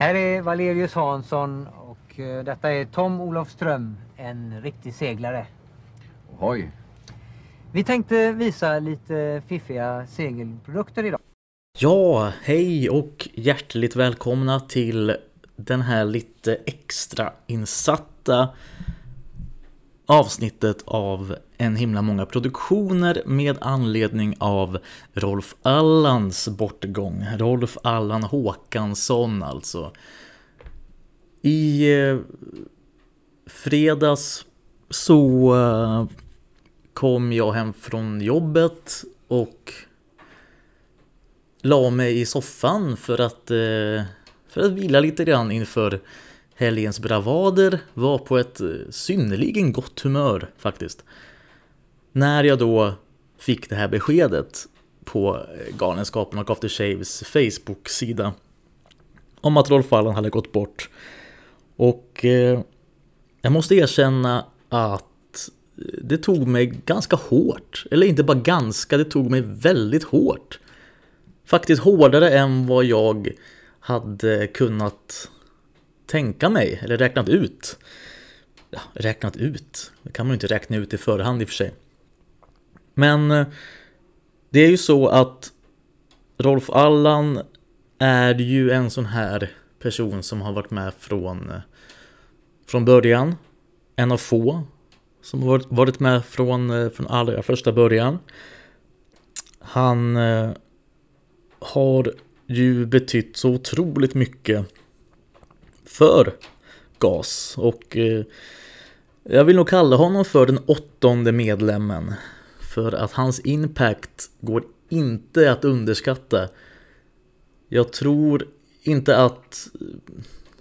här är Valerius Hansson och eh, detta är Tom Olofström, en riktig seglare. Oj. Vi tänkte visa lite fiffiga segelprodukter idag. Ja, hej och hjärtligt välkomna till den här lite extra insatta avsnittet av en himla många produktioner med anledning av Rolf Allans bortgång. Rolf Allan Håkansson alltså. I eh, fredags så eh, kom jag hem från jobbet och la mig i soffan för att, eh, för att vila lite grann inför helgens bravader. Var på ett eh, synnerligen gott humör faktiskt. När jag då fick det här beskedet på eh, Galenskapen och After Shaves Facebook-sida om att Rolf Allan hade gått bort. Och eh, jag måste erkänna att eh, det tog mig ganska hårt. Eller inte bara ganska, det tog mig väldigt hårt. Faktiskt hårdare än vad jag hade kunnat tänka mig, eller räknat ut. Ja, räknat ut, det kan man ju inte räkna ut i förhand i och för sig. Men eh, det är ju så att Rolf Allan är ju en sån här person som har varit med från, eh, från början. En av få som har varit med från, eh, från allra första början. Han har ju betytt så otroligt mycket för GAS och eh, jag vill nog kalla honom för den åttonde medlemmen. För att hans impact går inte att underskatta. Jag tror inte att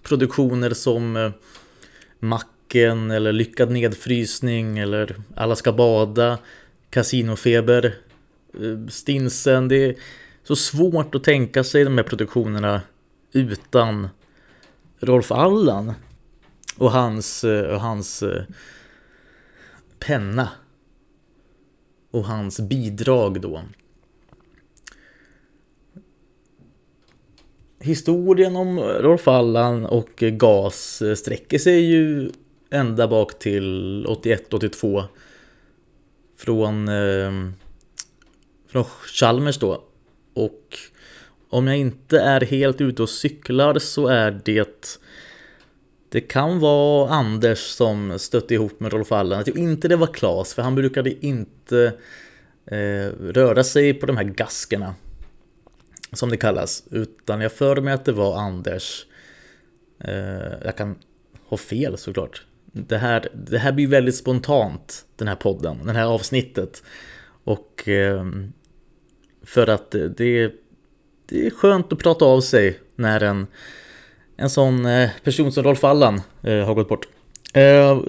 produktioner som eh, Macken eller Lyckad nedfrysning eller Alla ska bada, Casinofeber, eh, Stinsen. Det är så svårt att tänka sig de här produktionerna utan Rolf Allan och hans, eh, och hans eh, penna och hans bidrag då. Historien om Rolf Allan och GAS sträcker sig ju ända bak till 81-82 från, eh, från Chalmers då. Och om jag inte är helt ute och cyklar så är det det kan vara Anders som stötte ihop med Rolf Allan. Jag tror inte det var Klas, för han brukade inte eh, röra sig på de här gaskerna. Som det kallas. Utan jag för mig att det var Anders. Eh, jag kan ha fel såklart. Det här, det här blir väldigt spontant, den här podden, det här avsnittet. Och eh, för att det det är skönt att prata av sig när en, en sån eh, person som Rolf Allan eh, har gått bort. Eh,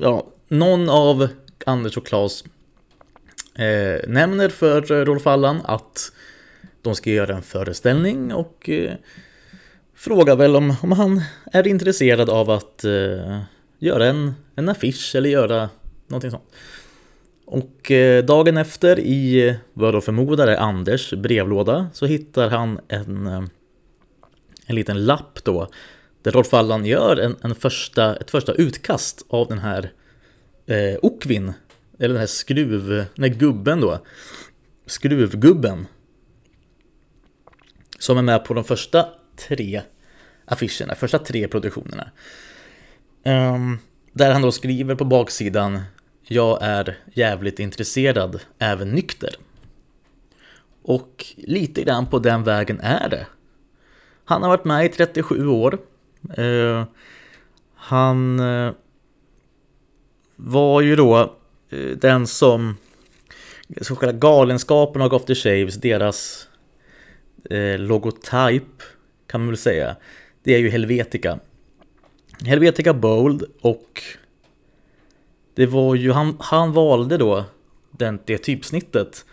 ja, någon av Anders och Claes eh, nämner för eh, Rolf Allan att de ska göra en föreställning och eh, frågar väl om, om han är intresserad av att eh, göra en, en affisch eller göra någonting sånt. Och eh, dagen efter i vad jag då förmodar är Anders brevlåda så hittar han en, eh, en liten lapp då där Rolf Allan gör en, en första, ett första utkast av den här eh, Okvin, eller den här skruv, den här gubben då, skruvgubben. Som är med på de första tre affischerna, första tre produktionerna. Um, där han då skriver på baksidan jag är jävligt intresserad, även nykter. Och lite grann på den vägen är det. Han har varit med i 37 år. Eh, han eh, var ju då eh, den som så kallade Galenskapen och After Shaves, deras eh, logotyp kan man väl säga. Det är ju Helvetica. Helvetica Bold och det var ju, han, han valde då den, det typsnittet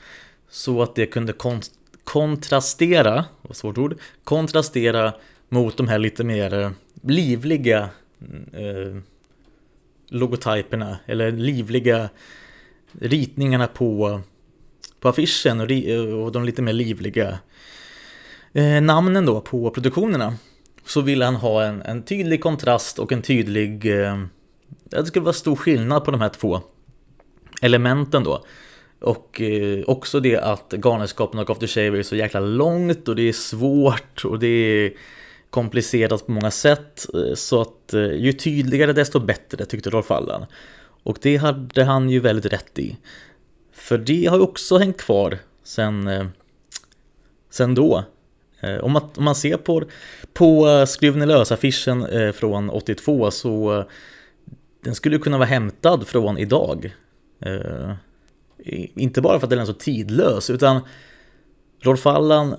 så att det kunde kon kontrastera, vad svårt ord, kontrastera mot de här lite mer eh, livliga mm, eh, logotyperna eller livliga ritningarna på, på affischen och, eh, och de lite mer livliga eh, namnen då på produktionerna. så ville han ha en, en tydlig kontrast och en tydlig... Eh, det skulle vara stor skillnad på de här två elementen då. Och eh, också det att Galenskapen och After Shave är så jäkla långt och det är svårt och det är komplicerat på många sätt. Eh, så att eh, ju tydligare desto bättre tyckte Rolf Allan. Och det hade han ju väldigt rätt i. För det har ju också hängt kvar sen, eh, sen då. Eh, om man, om man ser på, på eh, Skruven i lös-affischen eh, från 82 så eh, den skulle kunna vara hämtad från idag. Eh, inte bara för att den är så tidlös utan Rolf Allan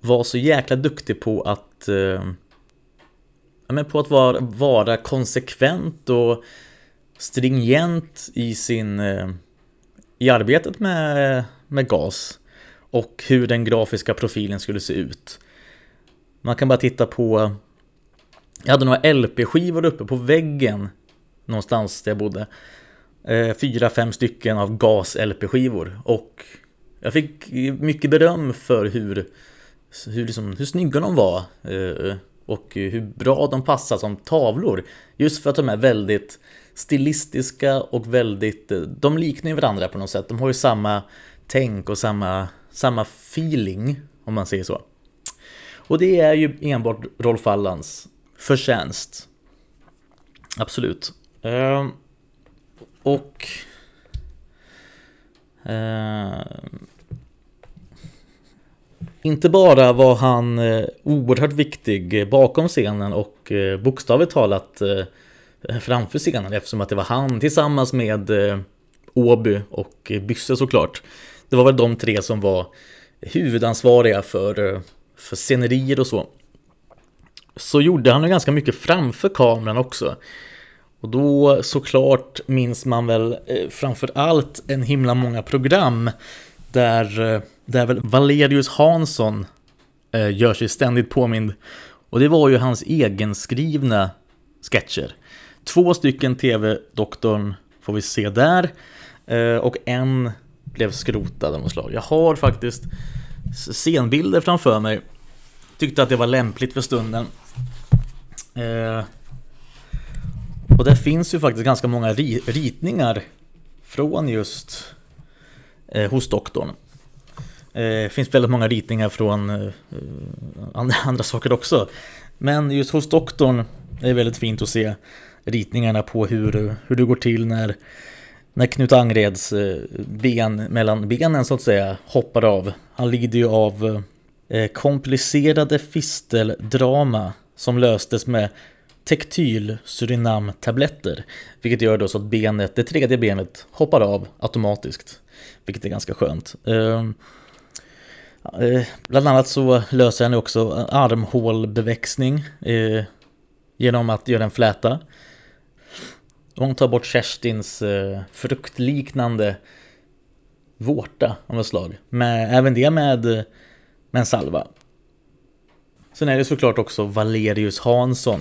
var så jäkla duktig på att eh, men på att vara, vara konsekvent och stringent i sin eh, i arbetet med, med gas och hur den grafiska profilen skulle se ut. Man kan bara titta på... Jag hade några LP-skivor uppe på väggen någonstans där jag bodde. Eh, fyra, fem stycken av gas-LP-skivor och jag fick mycket beröm för hur, hur, liksom, hur snygga de var eh, och hur bra de passar som tavlor. Just för att de är väldigt stilistiska och väldigt... Eh, de liknar ju varandra på något sätt. De har ju samma tänk och samma samma feeling, om man säger så. Och det är ju enbart Rolf Allans förtjänst. Absolut. Eh, och... Eh, inte bara var han eh, oerhört viktig bakom scenen och eh, bokstavligt talat eh, framför scenen eftersom att det var han tillsammans med eh, Åby och eh, Bysse såklart det var väl de tre som var huvudansvariga för, för scenerier och så. Så gjorde han ju ganska mycket framför kameran också. Och då såklart minns man väl framförallt framför allt en himla många program där, eh, där väl Valerius Hansson eh, gör sig ständigt påmind. Och det var ju hans egenskrivna sketcher. Två stycken TV-doktorn får vi se där. Och en blev skrotad av något slag. Jag har faktiskt scenbilder framför mig. Tyckte att det var lämpligt för stunden. Och det finns ju faktiskt ganska många ritningar från just eh, hos doktorn. Det eh, finns väldigt många ritningar från eh, andra, andra saker också. Men just hos doktorn är det väldigt fint att se ritningarna på hur, hur det går till när när Knut Angreds eh, ben mellan benen så att säga hoppar av. Han lider ju av eh, komplicerade fisteldrama som löstes med tektyl Surinam-tabletter. Vilket gör då så att benet, det tredje benet hoppar av automatiskt. Vilket är ganska skönt. Ehm, eh, bland annat så löser han också armhålbeväxning eh, genom att göra en fläta. Hon tar bort Kerstins eh, fruktliknande vårta av något slag. Med, även det med, med en salva. Sen är det såklart också Valerius Hansson.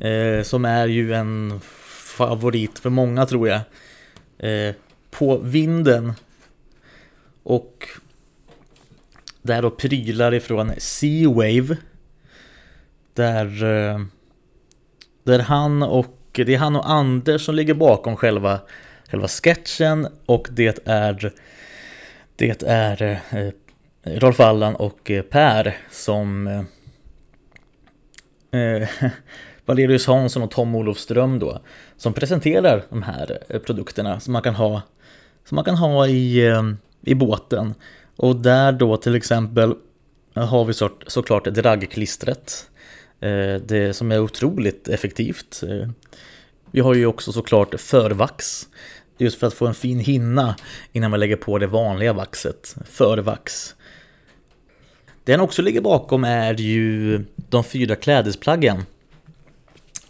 Eh, som är ju en favorit för många tror jag. Eh, på vinden. Och där då prylar ifrån Seawave. Där, eh, där han och det är han och Anders som ligger bakom själva, själva sketchen och det är det är eh, Rolf Allan och eh, Per som eh, eh Valerius Hansson och Tom Olofström då som presenterar de här eh, produkterna som man kan ha som man kan ha i, eh, i båten. Och där då till exempel eh, har vi så, såklart draggklistret. Det som är otroligt effektivt. Vi har ju också såklart förvax. Just för att få en fin hinna innan man lägger på det vanliga vaxet. Förvax. Det också ligger bakom är ju de fyra klädesplaggen.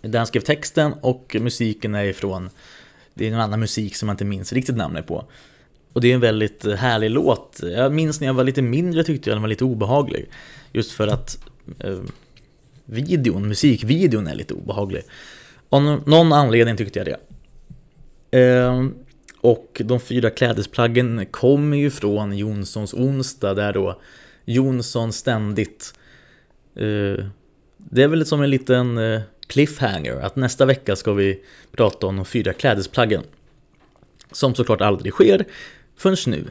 Där han skrev texten och musiken är ifrån det är någon annan musik som man inte minns riktigt namnet på. Och det är en väldigt härlig låt. Jag minns när jag var lite mindre tyckte jag den var lite obehaglig. Just för att eh, videon, musikvideon är lite obehaglig. Av någon anledning tyckte jag det. Eh, och de fyra klädesplaggen kommer ju från Jonssons onsdag där då Jonsson ständigt eh, det är väl som en liten eh, cliffhanger att nästa vecka ska vi prata om de fyra klädesplaggen. Som såklart aldrig sker förrän nu.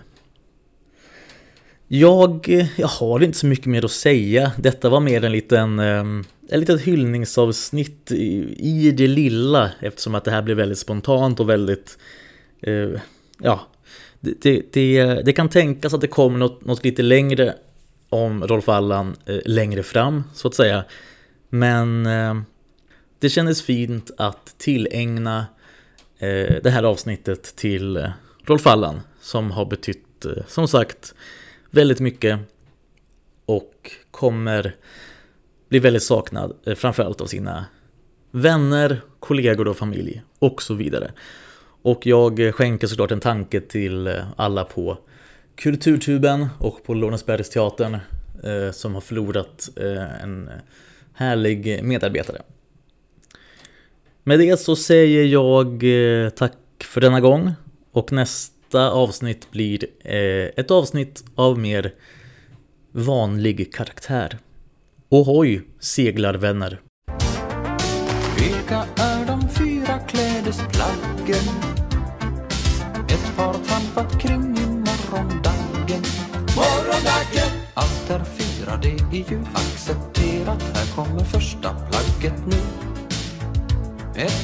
Jag, jag har inte så mycket mer att säga. Detta var mer en liten, ehm, en litet hyllningsavsnitt i, i det lilla eftersom att det här blev väldigt spontant och väldigt, eh, ja, det, det, det, kan tänkas att det kommer något, något lite längre om Rolf Allan eh, längre fram så att säga. Men eh, det kändes fint att tillägna eh, det här avsnittet till eh, Rolf Allan som har betytt, eh, som sagt, väldigt mycket och kommer bli väldigt saknad, eh, framförallt av sina vänner, kollegor och familj och så vidare. Och jag eh, skänker såklart en tanke till alla på Kulturtuben och på Lorensbergsteatern eh, som har förlorat eh, en härlig medarbetare. Med det så säger jag eh, tack för denna gång och nästa avsnitt blir eh, ett avsnitt av mer vanlig karaktär. Ohoj, seglarvänner! Vilka är de fyra klädesplaggen? Ett par trampat kring i morgondagen. Morgondagen! Allt är fyra, det är ju accepterat.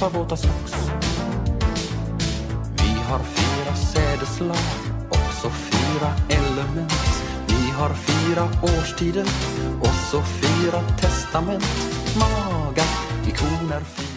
På våta socks. Vi har fyra sädeslag, också fyra element. Vi har fyra årstider och så fyra testament. Magar, ikoner, fyra